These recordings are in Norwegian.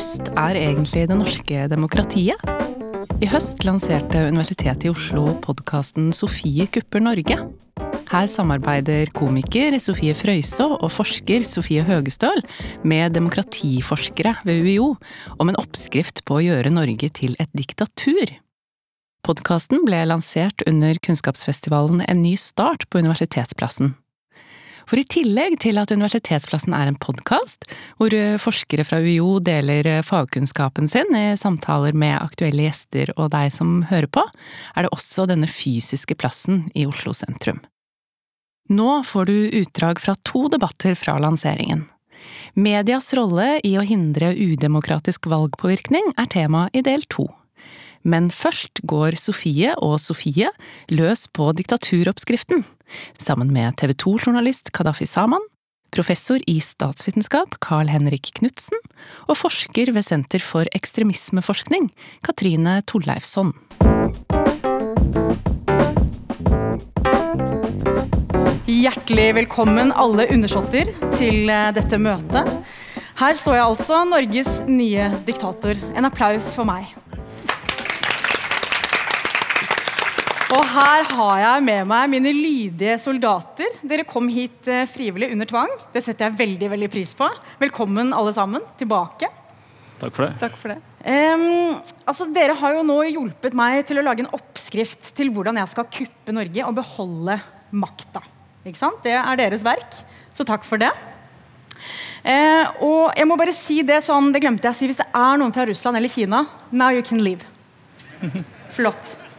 robust er egentlig det norske demokratiet? I høst lanserte Universitetet i Oslo podkasten Sofie kupper Norge. Her samarbeider komiker Sofie Frøysaa og forsker Sofie Høgestøl med demokratiforskere ved UiO om en oppskrift på å gjøre Norge til et diktatur. Podkasten ble lansert under kunnskapsfestivalen En ny start på Universitetsplassen. For i tillegg til at Universitetsplassen er en podkast, hvor forskere fra UiO deler fagkunnskapen sin i samtaler med aktuelle gjester og deg som hører på, er det også denne fysiske plassen i Oslo sentrum. Nå får du utdrag fra to debatter fra lanseringen. Medias rolle i å hindre udemokratisk valgpåvirkning er tema i del to. Men først går Sofie og Sofie løs på diktaturoppskriften, sammen med TV 2-journalist Kadafi Saman, professor i statsvitenskap Carl Henrik Knutsen og forsker ved Senter for ekstremismeforskning Katrine Torleifsson. Hjertelig velkommen alle undersåtter til eh, dette møtet. Her står jeg altså, Norges nye diktator. En applaus for meg. Og her har jeg med meg mine lydige soldater. Dere kom hit eh, frivillig under tvang. Det setter jeg veldig veldig pris på. Velkommen alle sammen tilbake. Takk for det. Takk for det. Um, altså, dere har jo nå hjulpet meg til å lage en oppskrift til hvordan jeg skal kuppe Norge og beholde makta. Ikke sant? Det er deres verk, så takk for det. Uh, og jeg må bare si det sånn, det glemte jeg å si, Hvis det er noen fra Russland eller Kina, now you can leave. Flott.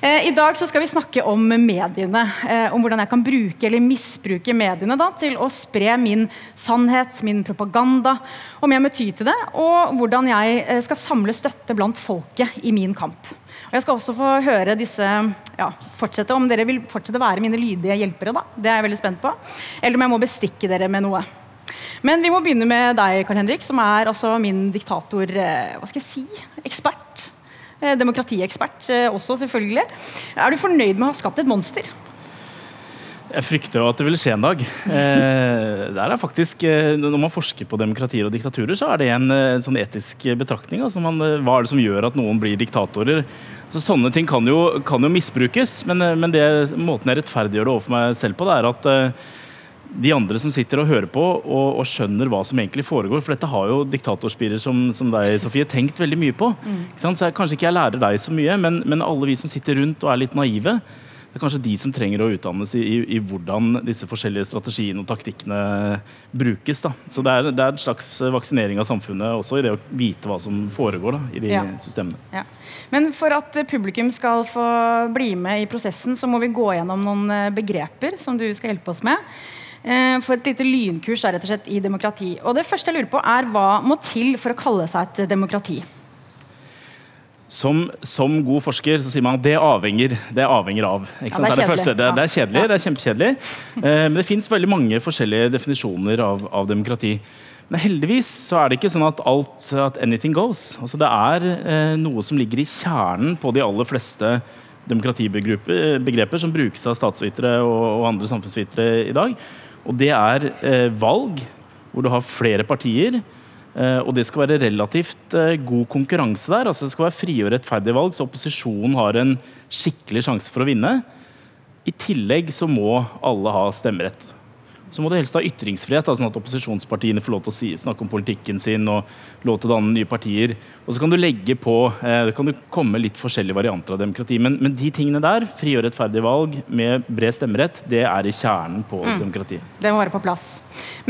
Eh, I dag skal vi snakke om mediene. Eh, om hvordan jeg kan bruke eller misbruke mediene da, til å spre min sannhet, min propaganda, om jeg må ty til det, og hvordan jeg eh, skal samle støtte blant folket i min kamp. Og jeg skal også få høre disse ja, fortsette, Om dere vil fortsette å være mine lydige hjelpere, da. det er jeg veldig spent på. Eller om jeg må bestikke dere med noe. Men vi må begynne med deg, Karl Henrik, som er altså min diktator... Hva skal jeg si? Ekspert. Eh, demokratiekspert eh, også, selvfølgelig. Er du fornøyd med å ha skapt et monster? Jeg frykter jo at det vil skje en dag. Eh, faktisk, eh, Når man forsker på demokratier og diktaturer, så er det en, en sånn etisk betraktning. Altså man, hva er det som gjør at noen blir diktatorer? Så sånne ting kan jo, kan jo misbrukes, men, men det, måten jeg rettferdiggjør det overfor meg selv på, det er at eh, de andre som sitter og hører på og, og, skjønner hva som egentlig foregår. For dette har jo diktatorspirer som, som deg, Sofie, tenkt veldig mye på. Mm. Så jeg, Kanskje ikke jeg lærer deg så mye, men, men, alle vi som sitter rundt og er litt naive, det er kanskje de som trenger å utdannes i, i, i hvordan disse forskjellige strategiene og taktikkene brukes. Da. Så det er, det er en slags vaksinering av samfunnet også i det å vite hva som foregår da, i de ja. systemene. Ja. Men for at publikum skal få bli med i prosessen, så må vi gå gjennom noen eh, begreper som du skal hjelpe oss med. Eh, for et lite lynkurs er rett og slett i demokrati. Og det første jeg lurer på er Hva må til for å kalle seg et demokrati? Som, som, god forsker så sier man at det avhenger, det avhenger av. Ja, det, er det, det, det, det, er kjedelig, det er kjempekjedelig. Eh, men det fins veldig mange forskjellige definisjoner av, av, demokrati. Men heldigvis så er det ikke sånn at alt at anything goes. Altså det er eh, noe som ligger i kjernen på de aller fleste demokratibegreper som brukes av statsvitere og, og andre samfunnsvitere i dag. Og det er eh, valg hvor du har flere partier. Eh, og det skal være relativt eh, god konkurranse der. altså Det skal være frie og rettferdige valg, så opposisjonen har en skikkelig sjanse for å vinne. I tillegg så må alle ha stemmerett så må du helst ha ytringsfrihet, sånn at opposisjonspartiene får lov til å si, snakke om politikken sin og lov til å danne nye partier. Og så kan du legge på eh, Det kan du komme litt forskjellige varianter av demokrati. Men, men de tingene der, frie og rettferdige valg med bred stemmerett, det er i kjernen på mm. demokrati. Det må være på plass.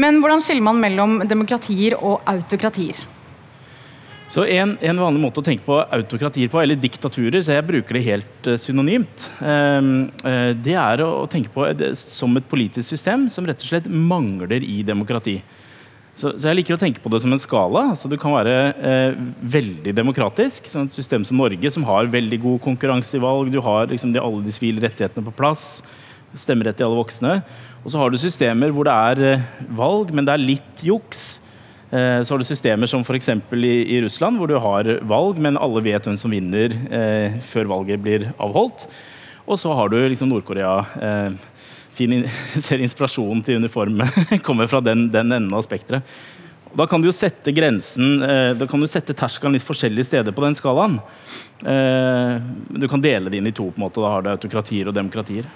Men hvordan skiller man mellom demokratier og autokratier? Så en, en, vanlig måte å tenke på autokratier på, eller diktaturer, så jeg bruker det helt uh, synonymt, uh, uh, det er å tenke på det som et politisk system som rett og slett mangler i demokrati. Så, så, jeg liker å tenke på det som en skala. så Du kan være eh, veldig demokratisk. Sånn et system som Norge, som har veldig god konkurranse i valg. Du har liksom, de, alle de sivile rettighetene på plass. Stemmerett til alle voksne. Og så har du systemer hvor det er eh, valg, men det er litt juks. Eh, så har du systemer som f.eks. I, i Russland, hvor du har valg, men alle vet hvem som vinner eh, før valget blir avholdt. Og så har du liksom Nord-Korea. Eh, fin, ser inspirasjonen til uniformet kommer fra den, den enden av spekteret. Da kan du jo sette grensen eh, Da kan du sette terskelen litt forskjellige steder på den skalaen. Eh, Du kan dele det inn i to. på en måte, Da har du autokratier og demokratier.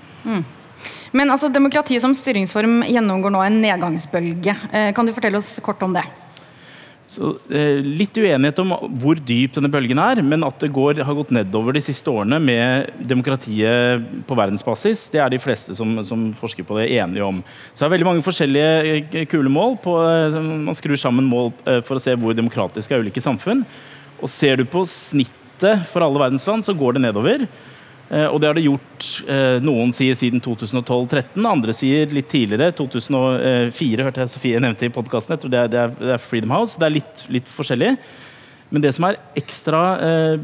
Men altså, demokrati som styringsform gjennomgår nå en nedgangsbølge. Eh, Kan du fortelle oss kort om det? Så eh, Litt uenighet om hvor dyp denne bølgen er, men at det går, har gått nedover de siste årene med demokratiet på verdensbasis, det er de fleste som, som forsker på det, enige om. Så det er veldig mange forskjellige eh, kule mål. På, eh, man skrur sammen mål eh, for å se hvor demokratiske er ulike samfunn. Og ser du på snittet for alle verdensland, så går det nedover. Eh, Og det har det gjort. eh, Noen sier siden 2012-13, andre sier litt tidligere. 2004 hørte jeg Sofie nevnte i podkasten. Det det, er, Freedom House. Det er litt, litt forskjellig. Men det som er ekstra eh,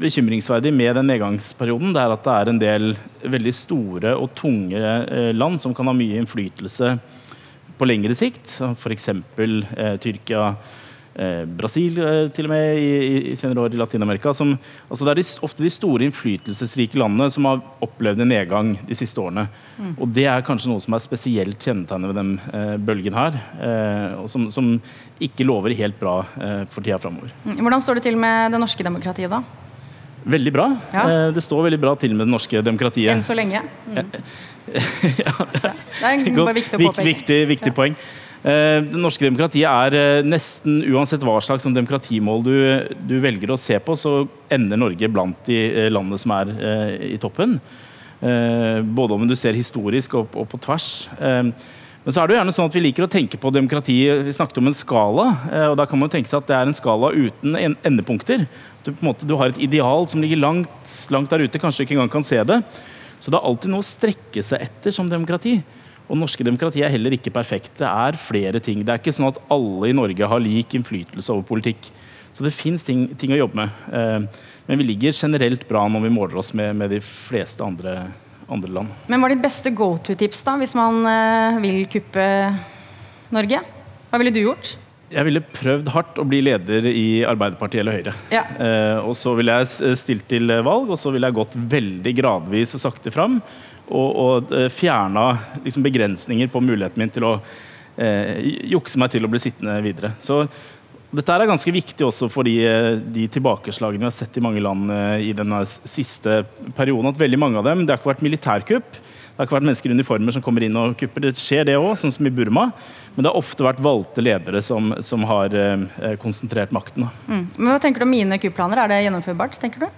bekymringsverdig med den nedgangsperioden, det er at det er en del veldig store og tunge eh, land som kan ha mye innflytelse på lengre sikt. F.eks. Eh, Tyrkia, eh, Brasil eh, til og med i, i, senere år i Latin-Amerika. Altså det er de, ofte de store innflytelsesrike landene som har opplevd en nedgang de siste årene. Og det er kanskje noe som er spesielt kjennetegnet ved den eh, bølgen her. Eh, og som, som ikke lover helt bra eh, for tida framover. Mm, Hvordan står det til med det norske demokratiet, da? Veldig bra. Ja. Eh, det står veldig bra til med det norske demokratiet. Enn så lenge? Mm. Det er en bare viktig å påpeke. Viktig, viktig Ja. poeng. Eh, Det norske demokratiet er eh, nesten uansett hva slags sånn demokratimål du, du velger å se på, så ender Norge blant de eh, landene som er i toppen. Både om du ser historisk og, og på tvers. Men så er det jo gjerne sånn at vi liker å tenke på demokrati Vi snakket om en skala, og da kan man tenke seg at det er en skala uten endepunkter. Du, en måte, du har et ideal som ligger langt, langt der ute, kanskje du ikke engang kan se det. Så det er alltid noe å strekke seg etter som demokrati. Og norske demokrati er heller ikke perfekt. Det er flere ting. Det er ikke sånn at alle i Norge har lik innflytelse over politikk. Så det fins ting, ting å jobbe med. Eh, Men vi ligger generelt bra når vi måler oss med, med de fleste andre, andre land. Men hva er ditt beste go to-tips da, hvis man eh, vil kuppe Norge? Hva ville du gjort? Jeg ville prøvd hardt å bli leder i Arbeiderpartiet eller Høyre. Ja. Eh, og så ville jeg stilt til valg, og så ville jeg gått veldig gradvis og sakte fram. Og, og eh, fjerna liksom, begrensninger på muligheten min til å eh, jukse meg til å bli sittende videre. Så dette er ganske viktig også for de, eh, de tilbakeslagene vi har sett i mange land eh, i denne siste perioden. At veldig mange av dem, Det har ikke vært militærkupp. Det har ikke vært mennesker i uniformer som kommer inn og kupper. Det skjer det òg, sånn som i Burma. Men det har ofte vært valgte ledere som, som har konsentrert makten. Mm. Men Hva tenker du om mine kupplaner? Er det gjennomførbart? tenker du?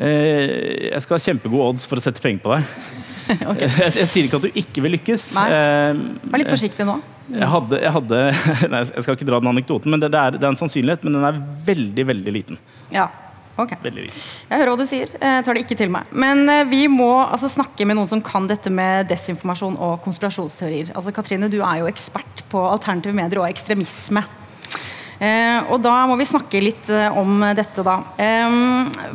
Eh, jeg skal ha kjempegode odds for å sette penger på deg. okay. jeg, jeg sier ikke at du ikke vil lykkes. Nei. Eh, Vær litt forsiktig nå. jeg hadde, jeg hadde Nei, jeg skal ikke dra den anekdoten, men det, det, er, det er en sannsynlighet, men den er veldig, veldig liten. Ja, ok. Veldig liten. Jeg hører hva du sier. Jeg tar det ikke til meg. Men eh, vi må altså, snakke med noen som kan dette med desinformasjon og konspirasjonsteorier. Altså, Katrine, du er jo ekspert på alternative medier og ekstremisme. Eh, og da må vi snakke litt eh, om dette, da.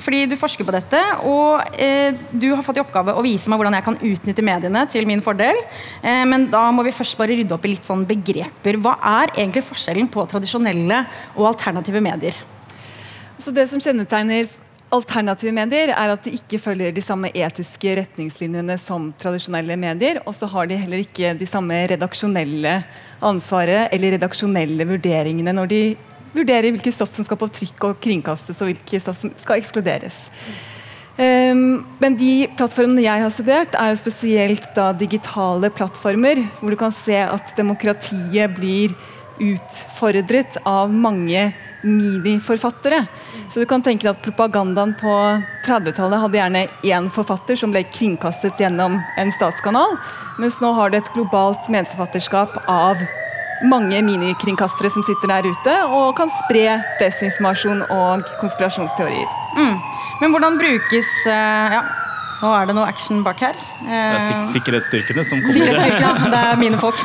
Fordi du forsker på dette, og eh, du har fått i oppgave å vise meg hvordan jeg kan utnytte mediene til min fordel. Men da må vi først bare rydde opp i litt sånn begreper. Hva er egentlig forskjellen på tradisjonelle og alternative medier? Så det som kjennetegner alternative medier, er at de ikke følger de samme etiske retningslinjene som tradisjonelle medier. Og så har de heller ikke de samme redaksjonelle ansvaret eller redaksjonelle vurderingene når de vurderer hvilke stoff som skal på trykk og kringkastes, og hvilke stoff som skal ekskluderes. Um, men de plattformene jeg har studert, er spesielt da digitale plattformer, hvor du kan se at demokratiet blir utfordret av mange miniforfattere. Så du kan tenke deg at Propagandaen på 30-tallet hadde gjerne én forfatter som ble kringkastet gjennom en statskanal, mens nå har det et globalt medforfatterskap av mange minikringkastere som sitter der ute og kan spre desinformasjon og konspirasjonsteorier. Men hvordan brukes eh, Ja, nå er det noe action bak her. Det er Eh, sik sikkerhetsstyrkene som kommer. Sikkerhetsstyrkene. Det er mine folk.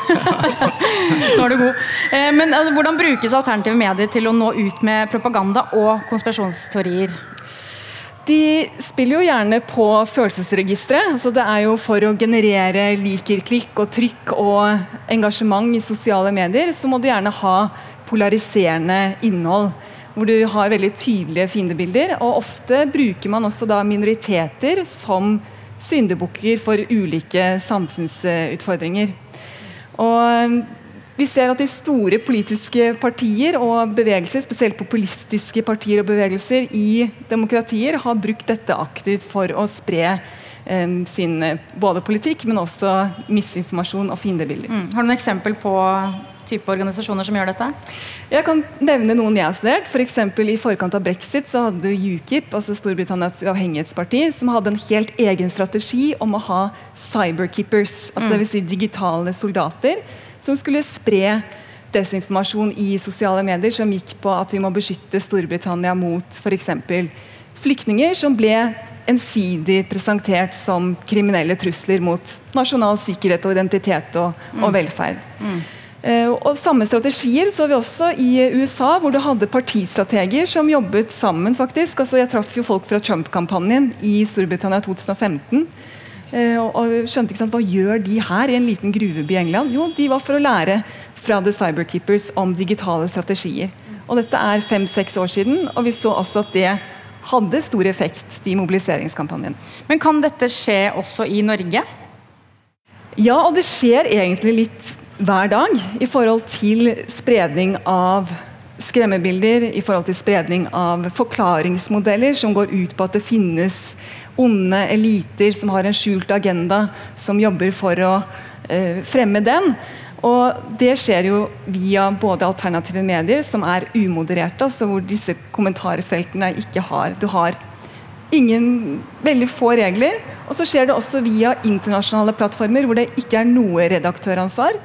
nå er du god. Eh, men altså, hvordan brukes alternative medier til å nå ut med propaganda og konspirasjonsteorier? De spiller jo gjerne på følelsesregisteret. så det er jo for å generere liker-klikk og trykk og engasjement i sosiale medier, så må du gjerne ha polariserende innhold. Hvor du har veldig tydelige fiendebilder. Og ofte bruker man også da minoriteter som syndebukker for ulike samfunnsutfordringer. Og Vi ser at de store politiske partier og bevegelser, spesielt populistiske partier og bevegelser i demokratier, har brukt dette aktivt for å spre eh, sin både politikk, men også misinformasjon og fiendebilder. Mm. Har du noen eksempel på type organisasjoner som gjør dette? Jeg kan nevne noen jeg har studert. For I forkant av brexit så hadde du UKIP, altså Storbritannias uavhengighetsparti, som hadde en helt egen strategi om å ha cyberkeepers, altså mm. dvs. Si digitale soldater, som skulle spre desinformasjon i sosiale medier som gikk på at vi må beskytte Storbritannia mot f.eks. flyktninger som ble ensidig presentert som kriminelle trusler mot nasjonal sikkerhet og identitet og, og mm. velferd. Mm. Uh, og Samme strategier så vi også i USA, hvor du hadde partistrateger som jobbet sammen. faktisk. Altså, jeg traff jo folk fra Trump-kampanjen i Storbritannia 2015. Uh, eh, og, skjønte ikke sant, Hva gjør de her i en liten gruveby i England? Jo, de var for å lære fra The Cyberkeepers om digitale strategier. Og Dette er fem-seks år siden, og vi så også at det hadde stor effekt, de mobiliseringskampanjen. Men kan dette skje også i Norge? Ja, og det skjer egentlig litt hver dag i forhold til spredning av skremmebilder, i forhold til spredning av forklaringsmodeller som går ut på at det finnes onde eliter som har en skjult agenda, som jobber for å eh, fremme den. Og Det skjer jo via både alternative medier, som er umodererte, altså hvor disse kommentarfeltene ikke har Du har ingen veldig få regler. Og så skjer det også via internasjonale plattformer, hvor det ikke er noe redaktøransvar.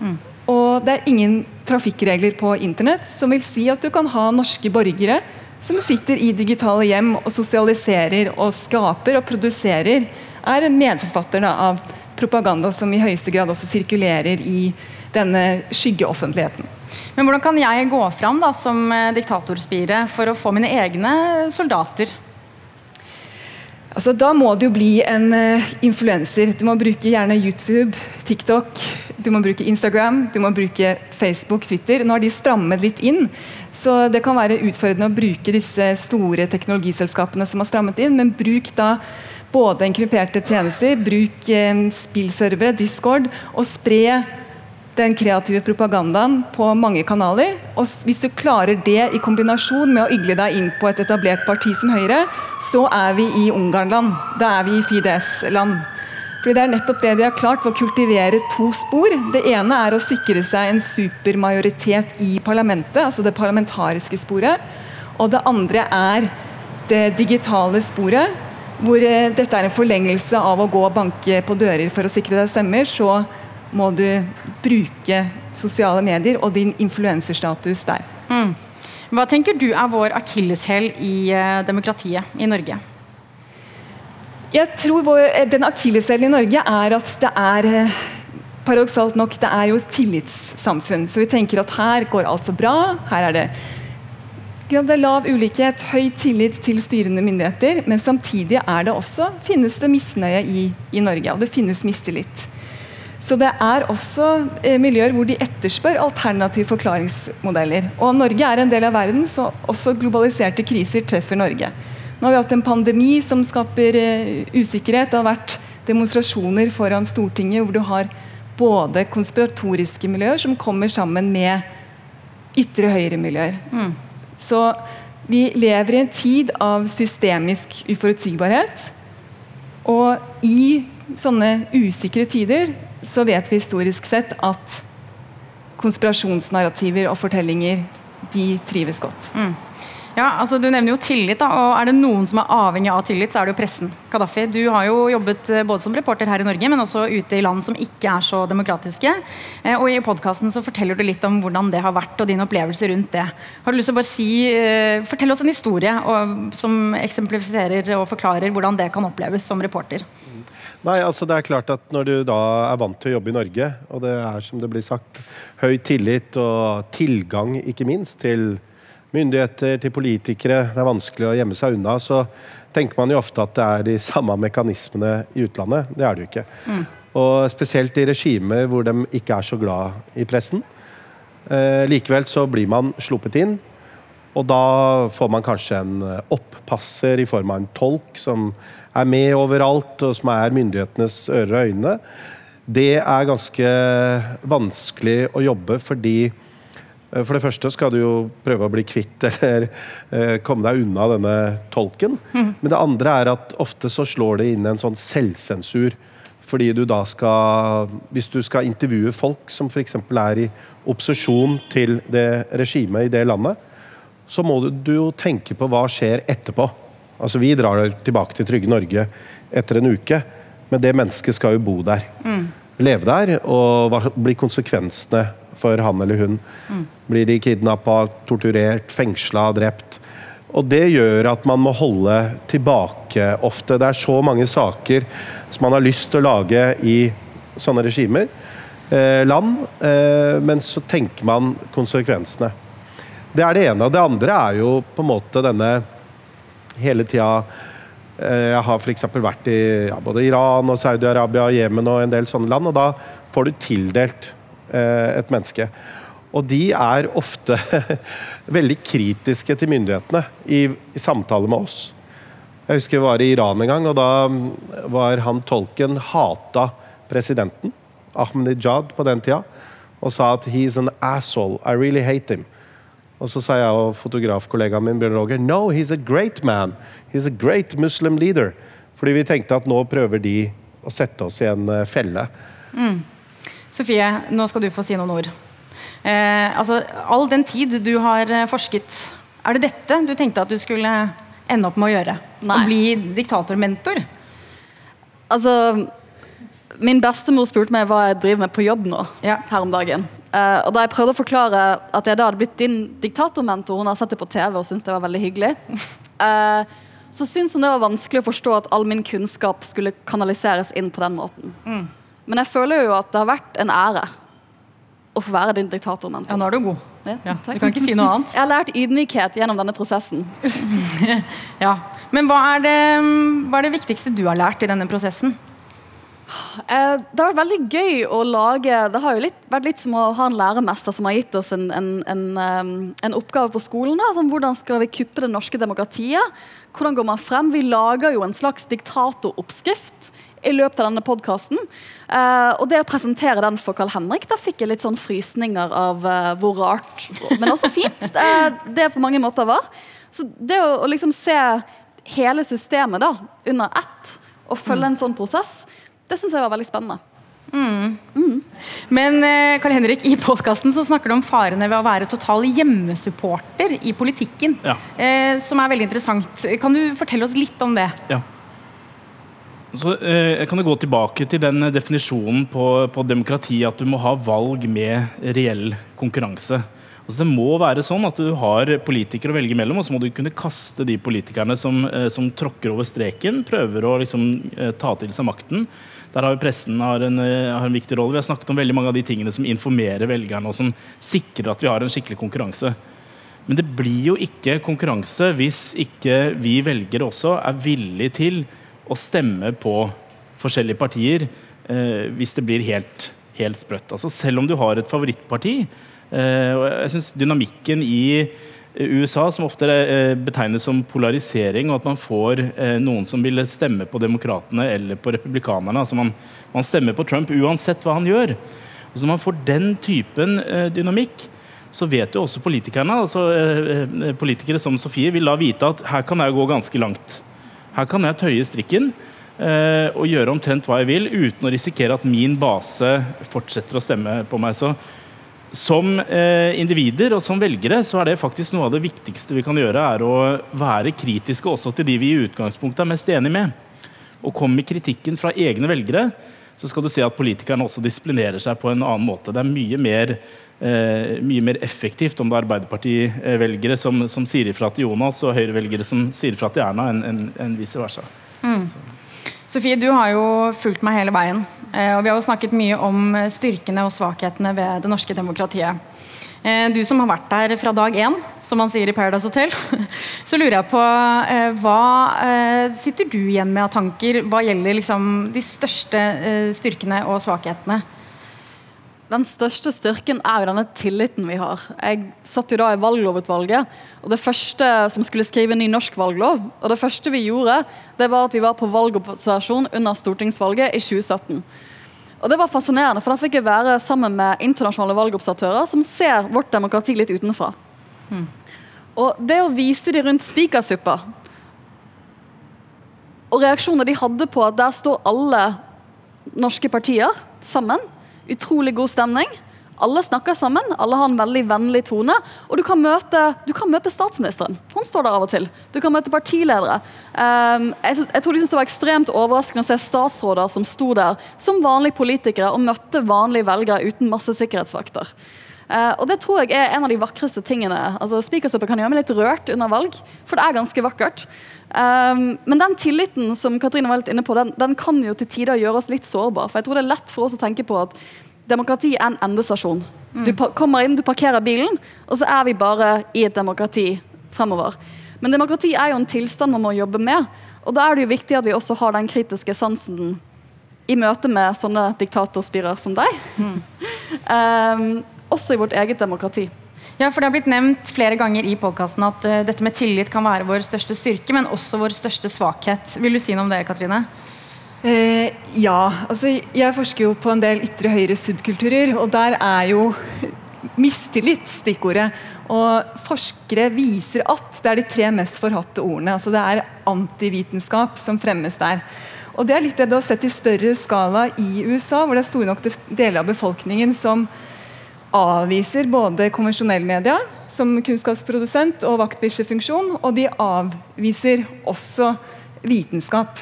Mm. Og det er ingen trafikkregler på internett som vil si at du kan ha norske borgere som sitter i digitale hjem og sosialiserer og skaper og produserer, er en medforfatter av propaganda som i høyeste grad også sirkulerer i denne skyggeoffentligheten. Men Hvordan kan jeg gå fram da, som eh, diktatorspire for å få mine egne soldater Altså, da må du jo bli en uh, influenser. Du må bruke gjerne YouTube, TikTok, du må bruke Instagram, du må bruke Facebook, Twitter. Nå har de strammet litt inn, så det kan være utfordrende å bruke disse store teknologiselskapene som har strammet inn, men bruk da både enkryperte tjenester, bruk uh, spillservere, Discord, og spre den kreative propagandaen på mange kanaler. Og hvis du klarer det i kombinasjon med å igle deg inn på et etablert parti som Høyre, så er vi i Ungarnland. Da er vi i Fides-land. Fordi Det er nettopp det de har klart ved å kultivere to spor. Det ene er å sikre seg en supermajoritet i parlamentet, altså det parlamentariske sporet. Og det andre er det digitale sporet, hvor eh, dette er en forlengelse av å gå og banke på dører for å sikre deg stemmer. så må du bruke sosiale medier og din influenserstatus der. Mm. Hva tenker du er vår akilleshæl i uh, demokratiet i Norge? Jeg tror vår, eh, Den akilleshælen i Norge er at det er uh, Paradoksalt nok, det er jo et tillitssamfunn. Så vi tenker at her går alt så bra. Her er det det er lav ulikhet, høy tillit til styrende myndigheter, men samtidig er det også, finnes det misnøye i, i Norge, og det finnes mistillit. Så det er også eh, miljøer hvor de etterspør alternative forklaringsmodeller. Og Norge er en del av verden, så også globaliserte kriser treffer Norge. Nå har vi hatt en pandemi som skaper eh, usikkerhet. Det har vært demonstrasjoner foran Stortinget hvor du har både konspiratoriske miljøer som kommer sammen med ytre høyre-miljøer. Mm. Så vi lever i en tid av systemisk uforutsigbarhet. Og i sånne usikre tider så vet vi historisk sett at konspirasjonsnarrativer og fortellinger de trives godt. Mm. Ja, altså Du nevner jo tillit. da, og Er det noen som er avhengig av tillit, så er det jo pressen. Gaddafi, Du har jo jobbet eh, både som reporter her i Norge, men også ute i land som ikke er så demokratiske. Eh, og I podkasten forteller du litt om hvordan det har vært, og din opplevelse rundt det. Har du lyst til å bare si, eh, Fortell oss en historie som eksemplifiserer og forklarer hvordan det kan oppleves som reporter. Nei, altså det er klart at Når du da er vant til å jobbe i Norge, og det er som det blir sagt, høy tillit og tilgang ikke minst til myndigheter, til politikere, det er vanskelig å gjemme seg unna, så tenker man jo ofte at det er de samme mekanismene i utlandet. Det er det jo ikke. Mm. Og Spesielt i regimer hvor de ikke er så glad i pressen. Eh, likevel så blir man sluppet inn. Og da får man kanskje en oppasser i form av en tolk som er med overalt, og som er myndighetenes ører og øyne. Det er ganske vanskelig å jobbe fordi eh, for det første skal du jo prøve å bli kvitt eller eh, komme deg unna denne tolken. Men det andre er at ofte så slår det inn en sånn selvsensur. Fordi du da skal Hvis du skal intervjue folk som f.eks. er i opposisjon til det regimet i det landet, så må du, du jo tenke på hva skjer etterpå. Altså Vi drar tilbake til trygge Norge etter en uke, men det mennesket skal jo bo der. Leve der, og hva blir konsekvensene for han eller hun? Blir de kidnappa, torturert, fengsla, drept? Og det gjør at man må holde tilbake ofte. Det er så mange saker som man har lyst til å lage i sånne regimer, eh, land, eh, men så tenker man konsekvensene. Det er det ene. Og det andre er jo på en måte denne hele tida eh, Jeg har f.eks. vært i ja, både Iran og Saudi-Arabia og Jemen og en del sånne land, og da får du tildelt eh, et menneske. Og de er ofte veldig kritiske til myndighetene i, i samtale med oss. Jeg husker jeg var i Iran en gang, og da mm, var han tolken hata presidenten, Ahmadinejad, på den tida, og sa at he's an asshole, I really hate him. Og så sa jeg og fotografkollegaen min Bjørn Roger No, he's a great man. He's a great Muslim leader. Fordi vi tenkte at nå prøver de å sette oss i en felle. felle. Sofie, nå skal du få si noen ord. Eh, altså, all den tid du har eh, forsket, er det dette du tenkte at du skulle ende opp med å gjøre? Nei. Å bli diktatormentor? Altså, min bestemor spurte meg hva jeg driver med på jobb nå, Ja. her om dagen. Uh, og da jeg prøvde å forklare at jeg da hadde blitt din diktatormentor, hun har sett det på TV og syntes det var veldig hyggelig, uh, så syntes hun det var vanskelig å forstå at all min kunnskap skulle kanaliseres inn på den måten. Men jeg føler jo at det har vært en ære å få være din diktatormentor. Ja, nå er du god. Ja, Ja, du kan ikke si noe annet. Jeg har lært ydmykhet gjennom denne prosessen. Ja. Men hva er, det, hva er det viktigste du har lært i denne prosessen? Eh, det har vært veldig gøy å lage Det har jo litt, vært litt som å ha en læremester som har gitt oss en, en, en, eh, en oppgave på skolen. Da, som hvordan skal vi kuppe det norske demokratiet? Hvordan går man frem? Vi lager jo en slags diktatoroppskrift i løpet av denne podkasten. og det å presentere den for Carl Henrik, da fikk jeg litt sånn frysninger av eh, hvor rart, men også fint, eh, det på mange måter var. Så det å, å liksom se hele systemet da, under ett, og følge en sånn prosess, det syns jeg var veldig spennende. Men eh, Karl Henrik, i podkasten snakker du om farene ved å være total hjemmesupporter i politikken. Ja. Eh, som er veldig interessant. Kan du fortelle oss litt om det? Ja. Så eh, jeg kan jo gå tilbake til den definisjonen på, på demokrati at du må ha valg med reell konkurranse. Altså Det må være sånn at du har politikere å velge mellom, og så må du kunne kaste de politikerne som, eh, som tråkker over streken, prøver å liksom eh, ta til seg makten. Der har jo pressen har en, eh, har en viktig rolle. Vi har snakket om veldig mange av de tingene som informerer velgerne, og som sikrer at vi har en skikkelig konkurranse. Men det blir jo ikke konkurranse hvis ikke vi velgere også er villige til å stemme på forskjellige partier eh, hvis det blir helt, helt sprøtt. Altså selv om du har et favorittparti, eh, og jeg syns dynamikken i USA, som ofte eh, betegnes som polarisering, og at man får eh, noen som vil stemme på demokratene eller på republikanerne. altså man, man stemmer på Trump uansett hva han gjør. Og så Når man får den typen eh, dynamikk, så vet jo også politikerne, altså politikere som Sofie, vil da vite at her kan jeg gå ganske langt. Her kan jeg tøye strikken og gjøre omtrent hva jeg vil, uten å risikere at min base fortsetter å stemme på meg. Så som eh, individer og som velgere så er det faktisk noe av det viktigste vi kan gjøre, er å være kritiske også til de vi i utgangspunktet er mest enig med. Og kommer kritikken fra egne velgere, så skal du se at politikerne også disiplinerer seg på en annen måte. Det er mye mer, eh, mye mer effektivt om det er Arbeiderparti-velgere som, som sier ifra til Jonas, og Høyre-velgere som sier ifra til Erna, enn en, en vice versa. Sofie, du har jo fulgt meg hele veien. eh, Og vi har jo snakket mye om eh, styrkene og svakhetene ved det norske demokratiet. Eh, Du som har vært der fra dag én, som man sier i Paradise Hotel, så lurer jeg på hva sitter du igjen med av tanker hva gjelder liksom de største styrkene og svakhetene? Den største styrken er jo denne tilliten vi har. Jeg satt jo da i valglovutvalget, og det første som skulle skrive en ny norsk valglov, og det første vi gjorde, det var at vi var på valgobservasjon under stortingsvalget i 2017. Og det var fascinerende, for da fikk jeg være sammen med internasjonale valgobservatører som ser vårt demokrati litt utenfra. Og det å vise de rundt spikersuppa, og reaksjoner de hadde på at der står alle norske partier sammen, utrolig god stemning. Alle snakker sammen, alle har en veldig vennlig tone. Og du kan møte, du kan møte statsministeren. Hun står der av og til. Du kan møte partiledere. Um, jeg, jeg, tror de syntes det var ekstremt overraskende å se statsråder som sto der som vanlige politikere og møtte vanlige velgere uten masse sikkerhetsvakter. Uh, og det tror jeg er en av de vakreste tingene. Altså, Spikersuppa kan gjøre meg litt rørt under valg, for det er ganske vakkert. Um, men den tilliten som Katrine var litt inne på, den, den kan jo til tider gjøre oss litt sårbare. For jeg tror det er lett for oss å tenke på at demokrati er en endestasjon. Du kommer inn, du parkerer bilen, og så er vi bare i et demokrati fremover. Men demokrati er jo en tilstand man må jobbe med. Og da er det jo viktig at vi også har den kritiske sansen i møte med sånne diktatorspirer som deg. Mm. um, også i vårt eget demokrati. Ja, for Det har blitt nevnt flere ganger i podkasten at uh, dette med tillit kan være vår største styrke, men også vår største svakhet. Vil du si noe om det, Katrine? Eh, ja. altså Jeg forsker jo på en del ytre høyre subkulturer, og der er jo mistillit stikkordet. Og forskere viser at det er de tre mest forhatte ordene. altså Det er antivitenskap som fremmes der. Og Det er litt det du har sett i større skala i USA, hvor det er store nok deler av befolkningen som avviser både konvensjonell media som kunnskapsprodusent og vaktbikkjefunksjon, og de avviser også vitenskap.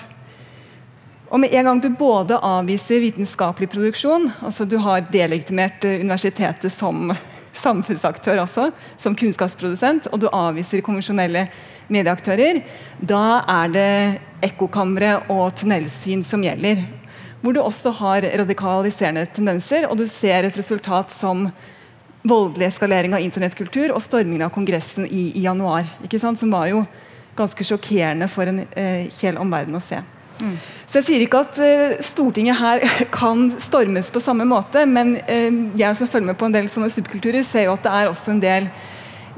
Og med en gang du både avviser vitenskapelig produksjon, altså du har delegitimert eh, universitetet som samfunnsaktør også, som kunnskapsprodusent, og du avviser konvensjonelle medieaktører, da er det ekkokamre og tunnelsyn som gjelder. Hvor du også har radikaliserende tendenser, og du ser et resultat som voldelig eskalering av internettkultur og stormingen av Kongressen i, i januar. Som var jo ganske sjokkerende for en eh, hel omverden å se. Mm. Så Jeg sier ikke at eh, Stortinget her kan stormes på samme måte, men eh, jeg som følger med på en del sånne subkulturer, ser jo at det er også en del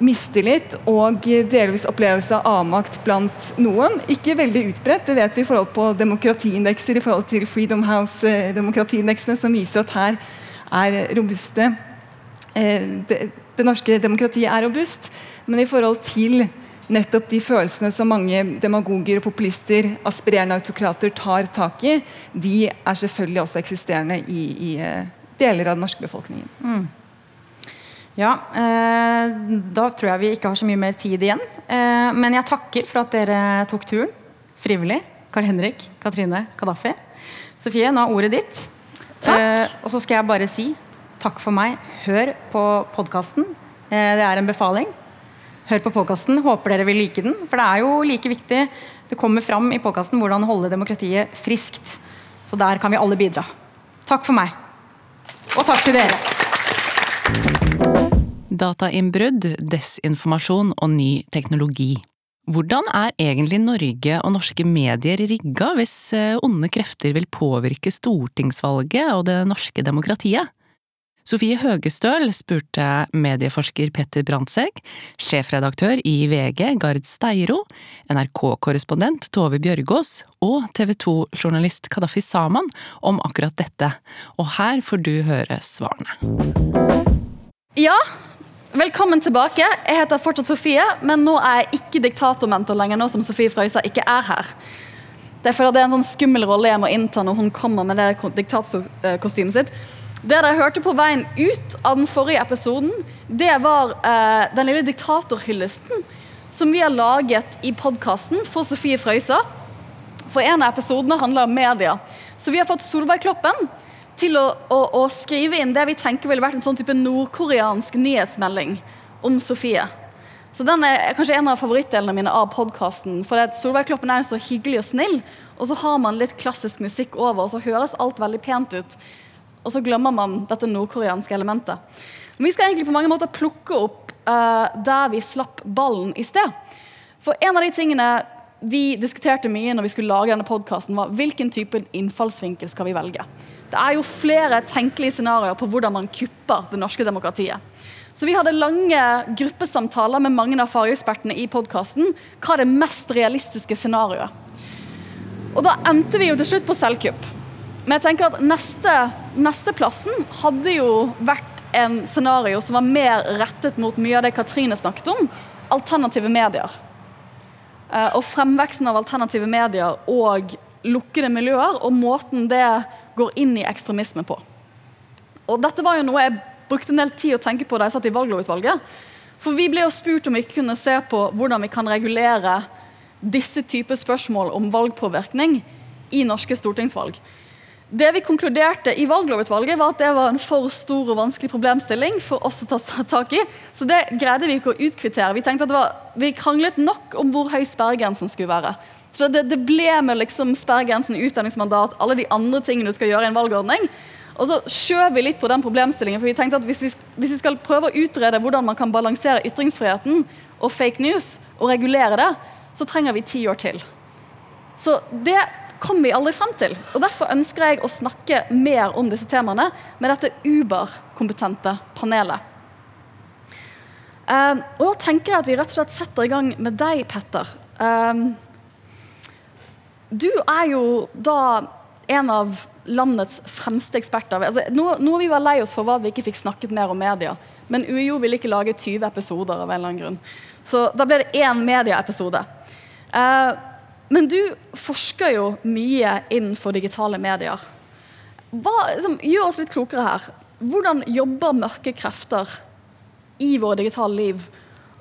mistillit og delvis opplevelse av avmakt blant noen. Ikke veldig utbredt, det vet vi i forhold på demokratiindekser i forhold til Freedom House-demokratiindeksene, som viser at her er robuste det, det norske demokratiet er robust, men i forhold til nettopp de følelsene som mange demagoger og populister, aspirerende autokrater, tar tak i, de er selvfølgelig også eksisterende i, i uh, deler av den norske befolkningen. Mm. Ja, eh, da tror jeg vi ikke har så mye mer tid igjen. Eh, men jeg takker for at dere tok turen. Frivillig. Karl Henrik, Katrine, Kadafi. Sofie, nå er ordet ditt. Takk. Eh, og så skal jeg bare si takk for meg. Hør på podkasten. Eh, det er en befaling. Hør på podkasten. Håper dere vil like den. For det er jo like viktig. Det kommer fram i podkasten hvordan holde demokratiet friskt. Så der kan vi alle bidra. Takk for meg. Og takk til dere. Datainnbrudd, desinformasjon og ny teknologi. Hvordan er egentlig Norge og norske medier rigga hvis eh, onde krefter vil påvirke stortingsvalget og det norske demokratiet? Sofie Høgestøl spurte medieforsker Petter Brandtzæg, sjefredaktør i VG Gard Steiro, NRK-korrespondent Tove Bjørgaas og TV 2-journalist Kadafi Saman om akkurat dette, og her får du høre svarene. Ja, velkommen tilbake. Jeg heter fortsatt Sofie, men nå er jeg ikke diktatormentor lenger, nå som Sofie Frøystad ikke er her. Det er fordi det er en sånn skummel rolle jeg må innta når hun kommer med det diktatorkostymet sitt. Det dere hørte på veien ut av den forrige episoden, det var eh, den lille diktatorhyllesten som vi har laget i podkasten for Sofie Frøysa. For en av episodene handler om media. Så vi har fått Solveig Kloppen til å, å, å skrive inn det vi tenker ville vært en sånn type nordkoreansk nyhetsmelding om Sofie. Så Den er kanskje en av favorittdelene mine av podkasten. Solveig Kloppen er jo så hyggelig og snill, og så har man litt klassisk musikk over, og så høres alt veldig pent ut og så glemmer man dette nordkoreanske elementet. Men vi skal egentlig på mange måter plukke opp uh, der vi slapp ballen i sted. For en av de tingene vi diskuterte mye når vi skulle lage denne podkasten, var hvilken type innfallsvinkel skal vi velge. Det er jo flere tenkelige scenarioer på hvordan man kupper det norske demokratiet. Så vi hadde lange gruppesamtaler med mange av fagekspertene i podkasten. Hva er det mest realistiske scenarioet? Og da endte vi jo til slutt på selvkupp. Men jeg tenker at neste, neste plassen hadde jo vært en scenario som var mer rettet mot mye av det Katrine snakket om. Alternative medier. Eh, og fremveksten av alternative medier og lukkede miljøer, og måten det går inn i ekstremisme på. Og dette var jo noe jeg brukte en del tid å tenke på da jeg satt i valglovutvalget. For vi ble jo spurt om vi kunne se på hvordan vi kan regulere disse typer spørsmål om valgpåvirkning i norske stortingsvalg. Det vi konkluderte i valglovutvalget, var at det var en for stor og vanskelig problemstilling for oss å ta tak i. Så det greide vi ikke å utkvittere. Vi tenkte at var, vi kranglet nok om hvor høy sperregrensen skulle være. Så det, det ble med liksom sperregrensen, utdanningsmandat, alle de andre tingene du skal gjøre i en valgordning. Og så skjøv vi litt på den problemstillingen, for vi tenkte at hvis vi, hvis vi skal prøve å utrede hvordan man kan balansere ytringsfriheten og fake news, og regulere det, så trenger vi ti år til. Så det kom vi aldri frem til. Og Derfor ønsker jeg å snakke mer om disse temaene med dette Uber-kompetente panelet. Um, og da tenker jeg at vi rett og slett setter i gang med deg, Petter. Um, du er jo da en av landets fremste eksperter. Altså, nå, noe, vi var lei oss for, hva vi ikke fikk snakket mer om media. Men UiO ville ikke lage 20 episoder av en eller annen grunn. Så da ble det én medieepisode. Eh, men du forsker jo mye innenfor digitale medier. Hva, liksom, gjør oss litt klokere her. Hvordan jobber mørke krefter i våre digitale liv?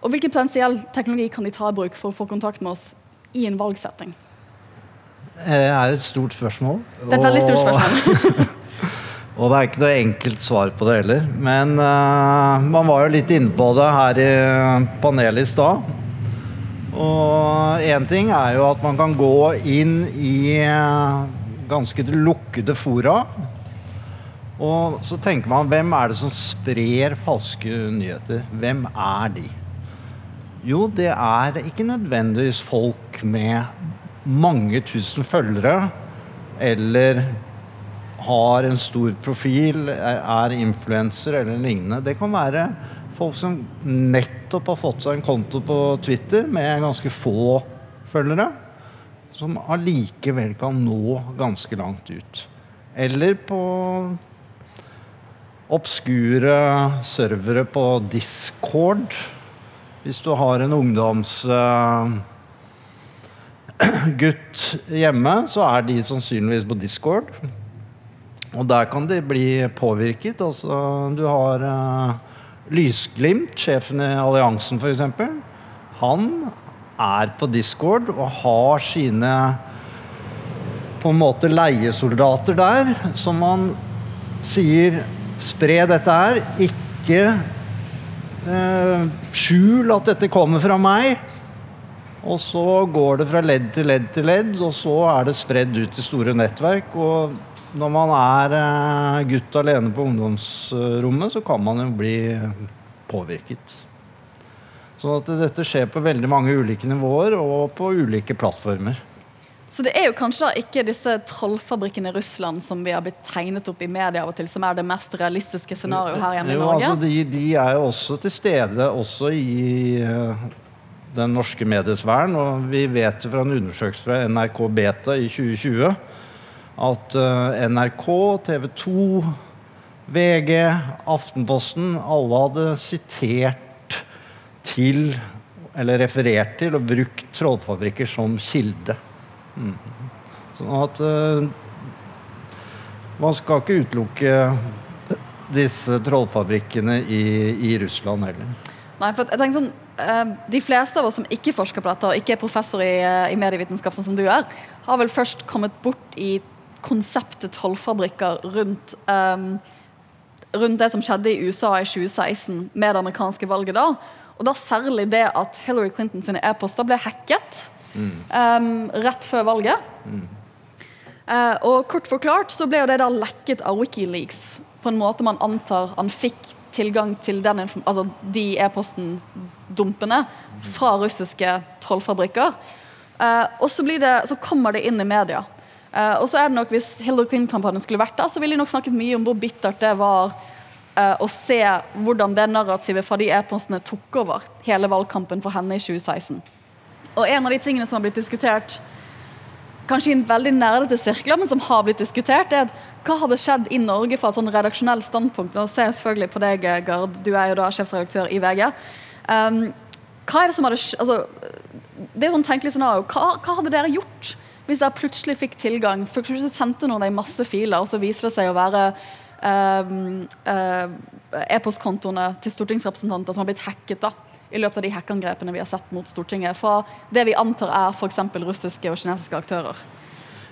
Og hvilken potensiell teknologi kan de ta i bruk for å få kontakt med oss i en valgsetting? Det er et stort spørsmål. Det er et veldig stort spørsmål. og det er ikke noe enkelt svar på det heller. Men uh, man var jo litt inne på det her i panelet i stad. Og én ting er jo at man kan gå inn i eh, ganske lukkede fora. Og så tenker man hvem er det som sprer falske nyheter? Hvem er de? Jo, det er ikke nødvendigvis folk med mange tusen følgere eller har en stor profil, er influenser eller lignende. Det kan være folk som nettopp har fått seg en konto på Twitter med ganske få følgere, som allikevel kan nå ganske langt ut. Eller på obskure servere på Discord. Hvis du har en ungdomsgutt uh, hjemme, så er de sannsynligvis på Discord. Og der kan de bli påvirket. Altså, du har uh, Lysglimt, sjefen i alliansen f.eks., han er på Discord og har sine på en måte leiesoldater der, som han sier Spre dette her. Ikke eh, skjul at dette kommer fra meg. Og så går det fra ledd til ledd til ledd, og så er det spredd ut i store nettverk. og når man er eh, gutt alene på ungdomsrommet, så kan man jo bli påvirket. Sånn at dette skjer på veldig mange ulike nivåer og på ulike plattformer. Så det er jo kanskje ikke disse trollfabrikkene i Russland som vi har blitt tegnet opp i media av og til, som er det mest realistiske scenarioet her hjemme i Norge? Jo, altså de, de, er jo også til stede også i uh, den norske mediesfæren. Og vi vet fra en undersøkelse fra NRK Beta i 2020 at uh, NRK, TV 2, VG, Aftenposten alle hadde sitert til eller referert til og brukt trollfabrikker som kilde. Mm. Sånn at uh, man skal ikke utelukke disse trollfabrikkene i, i Russland heller. Nei, for jeg tenker sånn, De fleste av oss som ikke forsker på dette, og ikke er professor i, i medievitenskap, sånn som du er, har vel først kommet bort i konseptet tollfabrikker rundt, um, rundt det som skjedde i USA i 2016 med det amerikanske valget da. Og da særlig det at Hillary Clinton sine e-poster ble hacket mm. um, rett før valget. Mm. Uh, og kort forklart så ble jo det da lekket av Wikileaks på en måte man antar han fikk tilgang til den, altså de e-posten-dumpene fra russiske trollfabrikker. Uh, og så, det, så kommer det inn i media. Uh, og så er det nok Hvis Hillary Clinton-kampanjen skulle vært der, så ville de nok snakket mye om hvor bittert det var uh, å se hvordan det narrativet fra de e-postene tok over hele valgkampen for henne i 2016. Og en av de tingene som har blitt diskutert kanskje i en veldig nerdete sirkler, men som har blitt diskutert, er at hva hadde skjedd i Norge fra et sånn redaksjonelt standpunkt? Nå ser jeg selvfølgelig på deg, Gard, du er jo da sjefredaktør i VG. Um, hva er det som hadde altså, Det er sånn tenkelig scenario. Hva, hva, hadde dere gjort hvis dere plutselig fikk tilgang? For plutselig sendte noen deg masse filer, og så viser det seg å være um, uh, e-postkontoene til stortingsrepresentanter som har blitt hacket. da i løpet av de hackangrepene vi har sett mot Stortinget, fra det vi antar er f.eks. russiske og kinesiske aktører?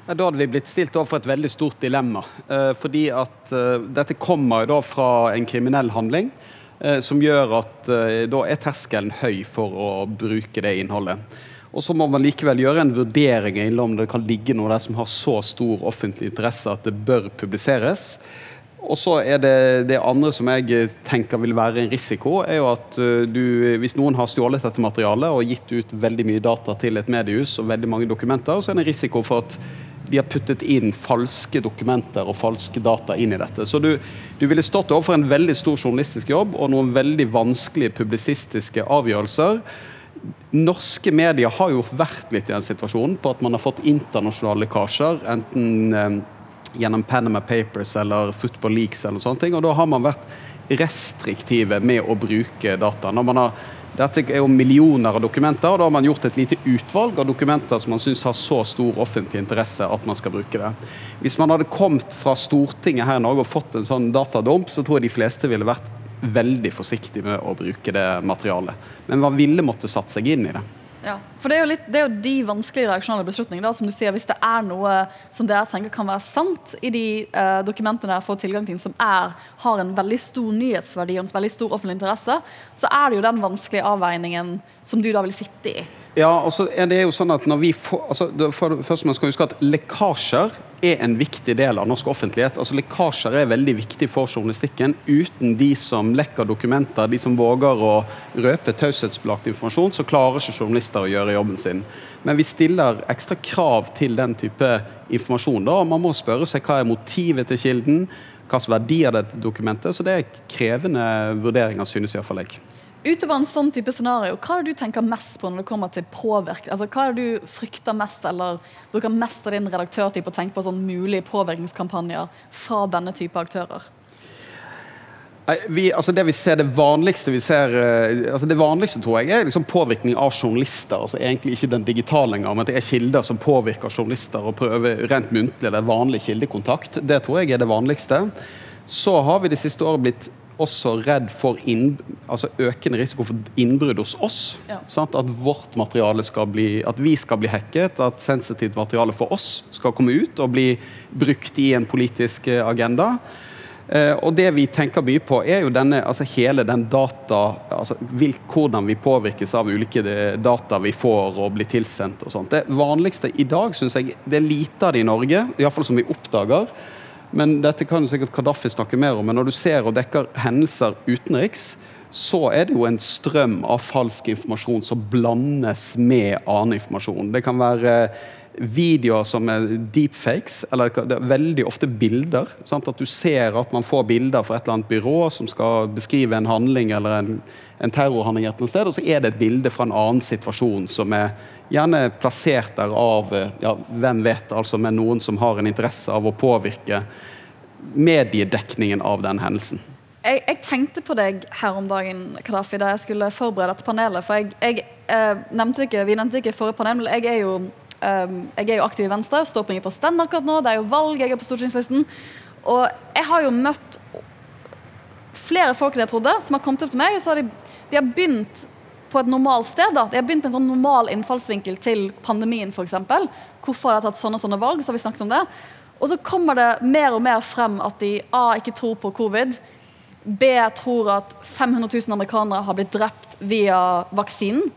Da hadde vi blitt stilt overfor et veldig stort dilemma. Eh, fordi at eh, dette kommer da fra en kriminell handling. Eh, som gjør at da er terskelen høy for å bruke det innholdet. Og så må man likevel gjøre en vurdering om det kan ligge noe der som har så stor offentlig interesse at det bør publiseres. Og så er det det andre som jeg tenker vil være en risiko, er jo at uh, du, hvis noen har stjålet dette materialet og gitt ut veldig mye data til et mediehus og veldig mange dokumenter, så er det en risiko for at de har puttet inn falske dokumenter og falske data inn i dette. Så du, du ville stått overfor en veldig stor journalistisk jobb og noen veldig vanskelige publisistiske avgjørelser. Norske medier har jo vært litt i den situasjonen på at man har fått internasjonale lekkasjer. enten eh, gjennom Panama Papers eller Football Leaks eller sånne ting. Og da har man vært restriktive med å bruke data. Når man har dette er jo millioner av dokumenter, og da har man gjort et lite utvalg av dokumenter som man syns har så stor offentlig interesse at man skal bruke det. Hvis man hadde kommet fra Stortinget her i Norge og fått en sånn datadump, så tror jeg de fleste ville vært veldig forsiktige med å bruke det materialet. Men man ville måtte satt seg inn i det. Ja, for det er, litt, det er, jo de vanskelige reaksjonelle beslutningene. som du sier, Hvis det er noe som dere tenker kan være sant i de eh, dokumentene dere får tilgang til, som er, har en veldig stor nyhetsverdi og en veldig stor offentlig interesse, så er det jo den vanskelige avveiningen som du da vil sitte i. Ja, altså det er jo sånn at når vi får, altså, for, Først man huske at Lekkasjer er en viktig del av norsk offentlighet. Altså Lekkasjer er veldig viktig for journalistikken. Uten de som lekker dokumenter, de som våger å røpe taushetsbelagt informasjon, så klarer ikke journalister å gjøre jobben sin. Men vi stiller ekstra krav til den type informasjon. da, Man må spørre seg hva er motivet til kilden, slags verdi er det dokumentet. Så det er krevende vurderinger, synes iallfall jeg. Utover en sånn type scenario, hva er det du tenker mest på når det kommer til påvirkning? Altså, hva er det du frykter mest, eller bruker mest av din redaktørtid på å tenke på sånn mulige påvirkningskampanjer fra denne type aktører? Vi, altså det vi ser, det vanligste vi ser eh, altså Det vanligste tror jeg er liksom påvirkning av journalister. altså Egentlig ikke den digitale engang, men det er kilder som påvirker journalister og prøver rent muntlig. Det er vanlig kildekontakt. Det tror jeg er det vanligste. Så har vi de siste året blitt også redd for inn, altså økende risiko for innbrudd hos oss. Ja. At vårt materiale skal bli, at vi skal bli hacket, at sensitivt materiale for oss skal komme ut og bli brukt i en politisk eh, agenda. Eh, og det vi tenker mye på, er jo denne, altså hele den data altså vil, Hvordan vi påvirkes av ulike eh, data vi får og blir tilsendt og sånt. Det vanligste i dag syns jeg det er lite av det i Norge, iallfall som vi oppdager. Men dette kan sikkert Kadafi snakke mer om. Men når du ser og dekker hendelser utenriks, så er det jo en strøm av falsk informasjon som blandes med annen informasjon. Det kan være videoer som er deepfakes, eller det er veldig ofte bilder. Sant? At du ser at man får bilder fra et eller annet byrå som skal beskrive en handling eller en, en terrorhandling et eller annet sted, og så er det et bilde fra en annen situasjon som er gjerne plassert der av ja, hvem vet, altså med noen som har en interesse av å påvirke mediedekningen av den hendelsen. Jeg, jeg, tenkte på deg her om dagen Kadafi, da jeg skulle forberede dette panelet. For jeg, jeg eh, nevnte ikke, Vi nevnte ikke forrige panel, men jeg er jo jeg er jo aktiv i Venstre, står på på stand akkurat nå. Det er jo valg, jeg er på stortingslisten. Og jeg har jo møtt flere folk enn jeg trodde, som har kommet opp til meg. og så har de, de har begynt på et normalt sted. da. De har begynt med en sånn normal innfallsvinkel til pandemien, f.eks. Hvorfor har de tatt sånne og sånne valg? så har vi snakket om det. Og så kommer det mer og mer frem at de A ikke tror på covid. B tror at 500 000 amerikanere har blitt drept via vaksinen.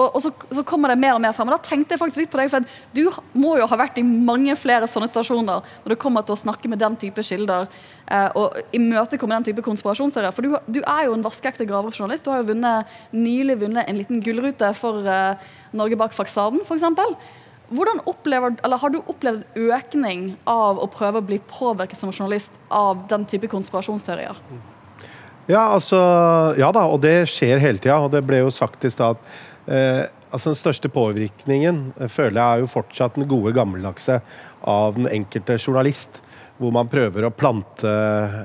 Og, og så, så, kommer det mer og mer frem. Og da tenkte jeg faktisk litt på deg, for du må jo ha vært i mange flere sånne stasjoner når det kommer til å snakke med den type kilder eh, og imøtekomme den type konspirasjonsserier. For du, du, er jo en vaskeekte gravejournalist. Du har jo vunnet, nylig vunnet en liten gullrute for eh, Norge bak faksaden, f.eks. Hvordan opplever, eller Har du opplevd økning av å prøve å bli påvirket som journalist av den type konspirasjonsteorier? Ja, altså, ja da, og det skjer hele tida. Og det ble jo sagt i stad eh, altså Den største påvirkningen eh, føler jeg er jo fortsatt den gode gammeldagse av den enkelte journalist. Hvor man prøver å plante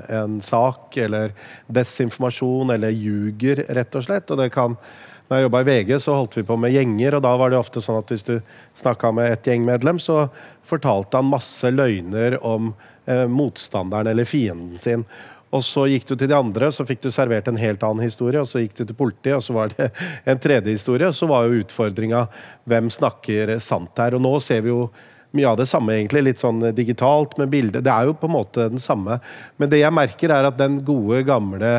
en sak eller desinformasjon eller ljuger, rett og slett. Og det kan når jeg jobba i VG, så holdt vi på med gjenger, og da var det ofte sånn at hvis du snakka med et gjengmedlem, så fortalte han masse løgner om eh, motstanderen eller fienden sin. Og så gikk du til de andre, så fikk du servert en helt annen historie. Og så gikk du til politiet, og så var det en tredje historie. Og så var jo utfordringa hvem snakker sant her. Og nå ser vi jo mye av det samme, egentlig. Litt sånn digitalt med bilde. Det er jo på en måte den samme. Men det jeg merker, er at den gode, gamle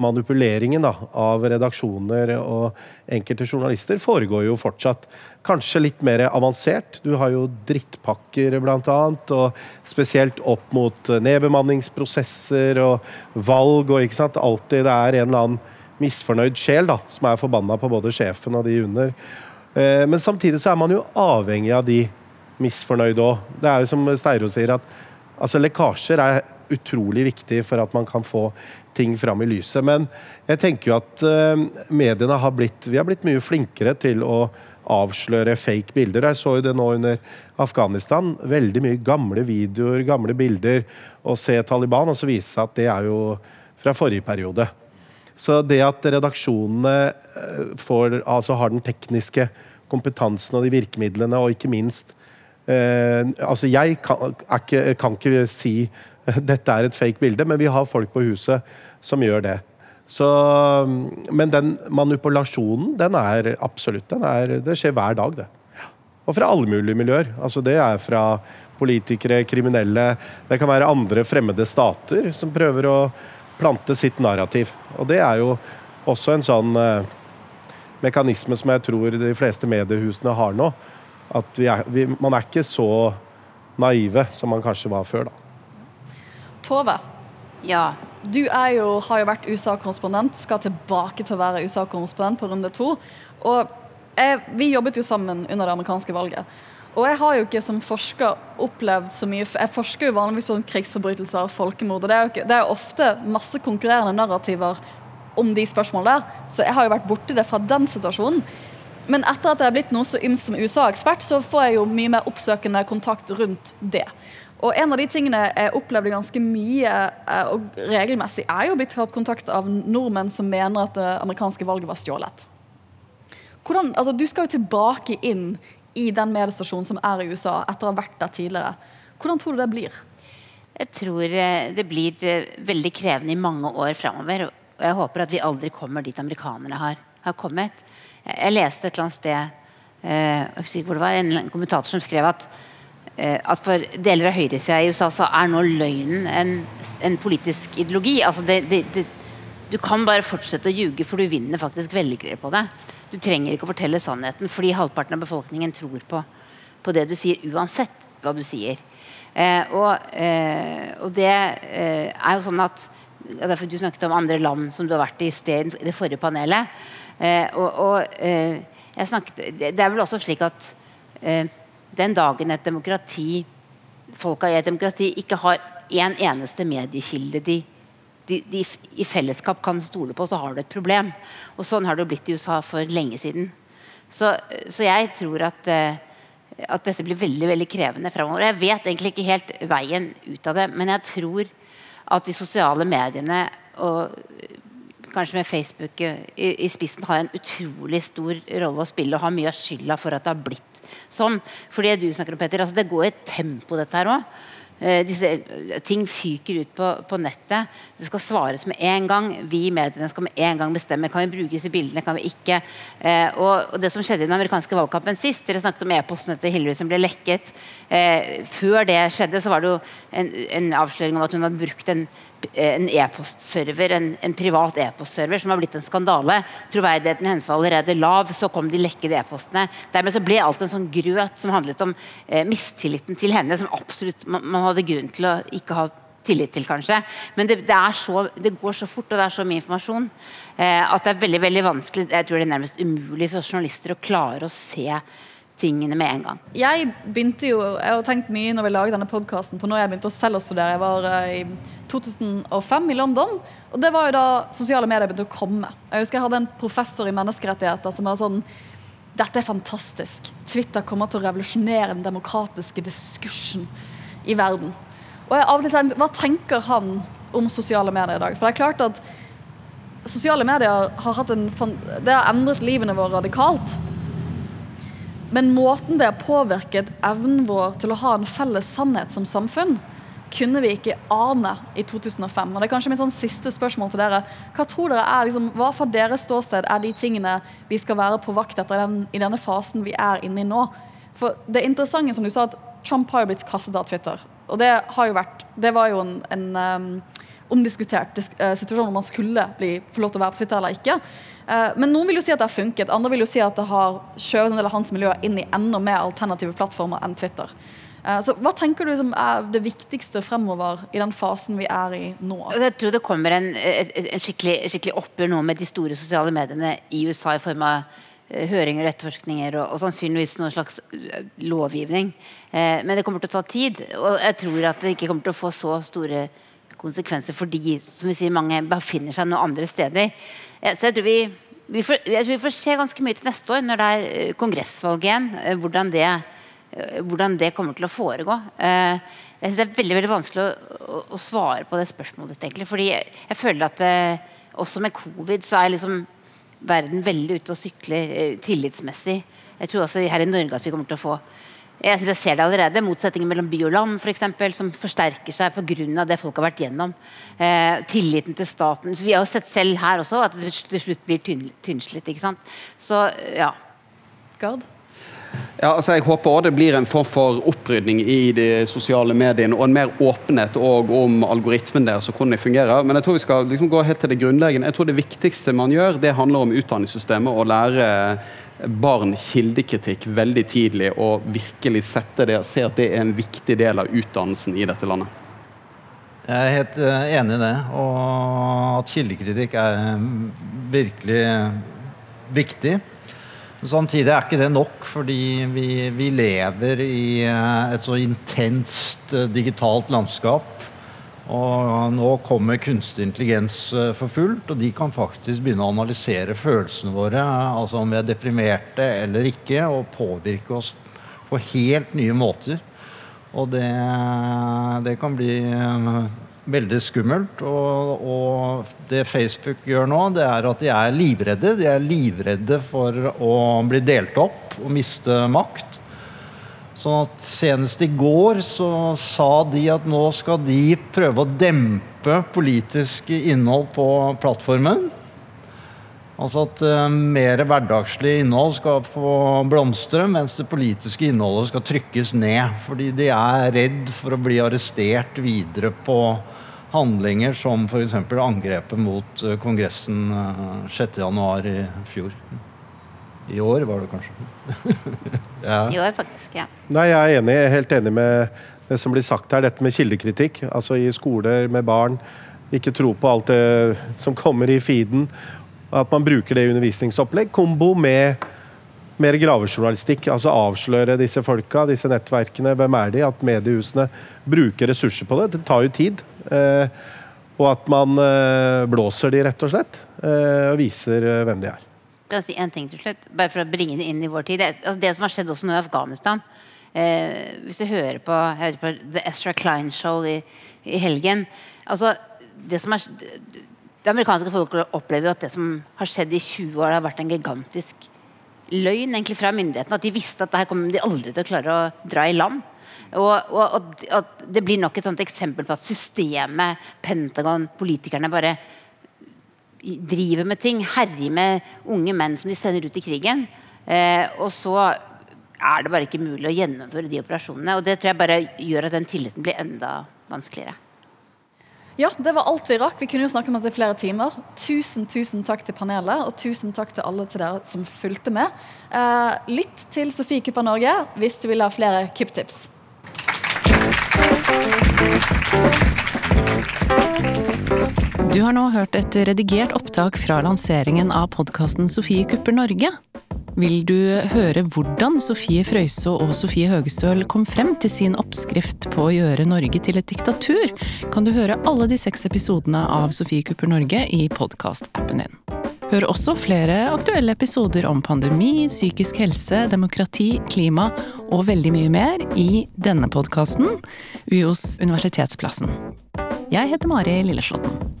manipuleringen da, av redaksjoner og enkelte journalister foregår jo fortsatt. Kanskje litt mer avansert. Du har jo drittpakker bl.a. Og spesielt opp mot nedbemanningsprosesser og valg og ikke sant. Alltid det er en eller annen misfornøyd sjel da, som er forbanna på både sjefen og de under. Eh, men samtidig så er man jo avhengig av de misfornøyde òg. Det er jo som Steiro sier, at altså, lekkasjer er utrolig viktig for at man kan få ting fram i lyset. Men jeg tenker jo at uh, mediene har blitt Vi har blitt mye flinkere til å avsløre fake bilder. Jeg så jo det nå under Afghanistan. Veldig mye gamle videoer, gamle bilder. Å se Taliban, og så vise at det er jo fra forrige periode. Så det at redaksjonene eh, får, altså har den tekniske kompetansen og de virkemidlene, og ikke minst eh, altså Jeg kan, ikke, kan ikke si dette er et fake bilde, men vi har folk på huset som gjør det. Så, men den manipulasjonen, den er absolutt den er, Det skjer hver dag, det. Og fra alle mulige miljøer. Altså Det er fra politikere, kriminelle Det kan være andre fremmede stater som prøver å plante sitt narrativ. Og det er jo også en sånn eh, mekanisme som jeg tror de fleste mediehusene har nå. At vi er, vi, man er ikke så naive som man kanskje var før, da. Tove, Ja. du er jo, har jo vært USA-korrespondent, skal tilbake til å være USA-korrespondent på runde to. Og jeg, vi jobbet jo sammen under det amerikanske valget. Og jeg har jo ikke som forsker opplevd så mye Jeg forsker jo vanligvis på sånn krigsforbrytelser, folkemord, og det er jo ikke, det er jo ofte masse konkurrerende narrativer om de spørsmålene der. Så jeg har jo vært borti det fra den situasjonen. Men etter at jeg har blitt noe så ymst som USA-ekspert, så får jeg jo mye mer oppsøkende kontakt rundt det. Og en av de tingene jeg opplevde ganske mye eh, og regelmessig, er jo blitt hatt kontakt av nordmenn som mener at det amerikanske valget var stjålet. Hvordan, altså, du skal jo tilbake inn i den mediestasjonen som er i USA, etter å ha vært der tidligere. Hvordan tror du det blir? Jeg tror eh, det blir eh, veldig krevende i mange år framover. Og jeg håper at vi aldri kommer dit amerikanerne har, har kommet. Jeg leste et eller annet sted jeg husker ikke hvor det var, en kommentator som skrev at at for deler av høyresida i USA så er nå løgnen en, en politisk ideologi. Altså det, det, det, du kan bare fortsette å ljuge, for du vinner faktisk velgere på det. Du trenger ikke å fortelle sannheten, fordi halvparten av befolkningen tror på, på det du sier, uansett hva du sier. Eh, og, eh, og, det eh, er jo sånn at Derfor du snakket om andre land som du har vært i sted i det forrige panelet. Eh, og, og eh, jeg snakket, det er vel også slik at eh, den dagen et demokrati folka i et demokrati ikke har én en eneste mediekilde de, de, de, i fellesskap kan stole på, så har du et problem. Og sånn har det blitt i USA for lenge siden. Så, så jeg tror at, at dette blir veldig veldig krevende fremover. Jeg vet egentlig ikke helt veien ut av det, men jeg tror at de sosiale mediene og kanskje med Facebook i, i, spissen har en utrolig stor rolle å spille og har mye av skylda for at det har blitt sånn. For det du snakker om, Petter, altså det går i et tempo, dette her òg. Eh, disse, ting fyker ut på, på, nettet. Det skal svares med en gang. Vi i mediene skal med en gang bestemme. Kan vi bruke disse bildene, kan vi ikke? Eh, og, og, det som skjedde i den amerikanske valgkampen sist Dere snakket om e-postene til Hillary som ble lekket. Eh, før det skjedde, så var det jo en, en avsløring om at hun hadde brukt en en e-postserver, en, en, privat e-postserver som har blitt en skandale. Troverdigheten hennes var allerede lav, så kom de lekkede e-postene. Dermed så ble alt en sånn grøt som handlet om eh, mistilliten til henne, som absolutt man, man, hadde grunn til å ikke ha tillit til, kanskje. Men det, det, så, det går så fort, og det er så mye informasjon, eh, at det er veldig veldig vanskelig, jeg tror det er nærmest umulig for journalister å klare å se tingene med en gang. Jeg begynte jo, jeg har tenkt mye når vi lager denne podkasten på når jeg begynte å selv å studere. Jeg var uh, i 2005 i London, og det var jo da sosiale medier begynte å komme. Jeg husker jeg hadde en professor i menneskerettigheter som var sånn dette er fantastisk. Twitter kommer til å revolusjonere den demokratiske diskursen i verden. Og jeg av og til tenkte, Hva tenker han om sosiale medier i dag? For det er klart at sosiale medier har, hatt en, det har endret livene våre radikalt. Men måten det har påvirket evnen vår til å ha en felles sannhet som samfunn, kunne vi ikke ane i 2005. Og det er kanskje mitt sånn siste spørsmål til dere. Hva tror dere er, liksom, hva fra deres ståsted er de tingene vi skal være på vakt etter den, i denne fasen vi er inne i nå? For det interessante som du sa, at Trump har jo blitt kastet av Twitter. Og det har jo vært Det var jo en, en um, omdiskutert uh, situasjon om man skulle bli, få lov til å være på Twitter eller ikke. Uh, men noen vil jo si at det har funket. Andre vil jo si at det har skjøvet en del av hans miljø inn i enda mer alternative plattformer enn Twitter. Eh, så Hva tenker du som er det viktigste fremover i den fasen vi er i nå? Jeg tror det kommer en, en skikkelig, skikkelig, oppgjør nå med de store sosiale mediene i USA i form av eh, høringer og etterforskninger og, og sannsynligvis noen slags eh, lovgivning. Eh, men det kommer til å ta tid, og jeg tror at det ikke kommer til å få så store konsekvenser for de som vi sier, mange befinner seg noen andre steder. Så jeg tror vi, vi, får, jeg tror vi får se ganske mye til neste år, når det er kongressvalg igjen. hvordan det Eh, hvordan det kommer til å foregå. Eh, jeg synes Det er veldig veldig vanskelig å, å, svare på det spørsmålet. egentlig, fordi jeg, føler at eh, også med covid så er liksom verden veldig ute og sykler tillitsmessig. Jeg tror også her i Norge at vi kommer til å få jeg synes jeg ser det allerede, Motsetningen mellom by og land for eksempel, som forsterker seg pga. det folk har vært gjennom. Eh, tilliten til staten. Vi har jo sett selv her også at det til slutt blir tynn, tynnslitt. ikke sant? Så ja. Gard? Ja, altså jeg håper også det blir en form for opprydning i de sosiale mediene, og en mer åpenhet om algoritmen deres og hvordan de fungerer. Men jeg tror vi skal liksom gå helt til det grunnleggende. Jeg tror det viktigste man gjør, det handler om utdanningssystemet. Å lære barn kildekritikk veldig tidlig, og virkelig sette det, se at det er en viktig del av utdannelsen i dette landet. Jeg er helt eh, enig i det. Og at kildekritikk er virkelig viktig. Samtidig er ikke det nok, fordi vi, vi lever i eh, et så intenst eh, digitalt landskap. Og nå kommer kunstig intelligens eh, for fullt, og de kan faktisk begynne å analysere følelsene våre. Altså om vi er deprimerte eller ikke, og påvirke oss på helt nye måter. Og det, det kan bli veldig skummelt. Og, og, det Facebook gjør nå, det er at de er livredde. De er livredde for å bli delt opp og miste makt. Sånn at Senest i går så sa de at nå skal de prøve å dempe politisk innhold på plattformen. Altså at uh, mer hverdagslig innhold skal få blomstre, mens det politiske innholdet skal trykkes ned. Fordi de er redd for å bli arrestert videre på handlinger som f.eks. angrepet mot uh, Kongressen uh, eh, 6.1 i fjor. I år var det kanskje. ja. I år, faktisk. ja. Nei, Jeg er enig, helt enig med det som blir sagt her, dette med kildekritikk. Altså i skoler med barn. Ikke tro på alt det som kommer i feeden. At man bruker det i undervisningsopplegg. Kombo med mer gravejournalistikk. Altså avsløre disse folka, disse nettverkene. Hvem er de? At mediehusene bruker ressurser på det. Det tar jo tid. Eh, og at man eh, blåser de, rett og slett. Eh, og viser hvem de er. Jeg vil si en ting til slutt? Bare for å bringe det inn i vår tid. Det, altså det som har skjedd også nå i Afghanistan eh, Hvis du hører på, hører på The Ezra Klein Show i, i helgen altså det er det amerikanske folk opplever jo at det som har skjedd i 20 år, har vært en gigantisk løgn egentlig fra myndighetene. At de visste at det her kommer de aldri til å klare å dra i land. Og, og, og Det blir nok et sånt eksempel på at systemet, Pentagon, politikerne bare driver med ting. Herjer med unge menn som de sender ut i krigen. Eh, og så er det bare ikke mulig å gjennomføre de operasjonene. Og det tror jeg bare gjør at den tilliten blir enda vanskeligere. Ja, det var alt vi rakk. Vi kunne jo snakke om dette i flere timer. Tusen tusen takk til panelet, og tusen takk til alle til dere som fulgte med. Eh, lytt til Sofie Kupper Norge hvis du vil ha flere kupptips. Du har nå hørt et redigert opptak fra lanseringen av podkasten Sofie kupper Norge. Vil du høre hvordan Sofie Frøysaa og Sofie Høgestøl kom frem til sin oppskrift på å gjøre Norge til et diktatur, kan du høre alle de seks episodene av Sofie kupper Norge i podkast-appen din. Hør også flere aktuelle episoder om pandemi, psykisk helse, demokrati, klima og veldig mye mer i denne podkasten, UiOs Universitetsplassen. Jeg heter Mari Lilleslåtten.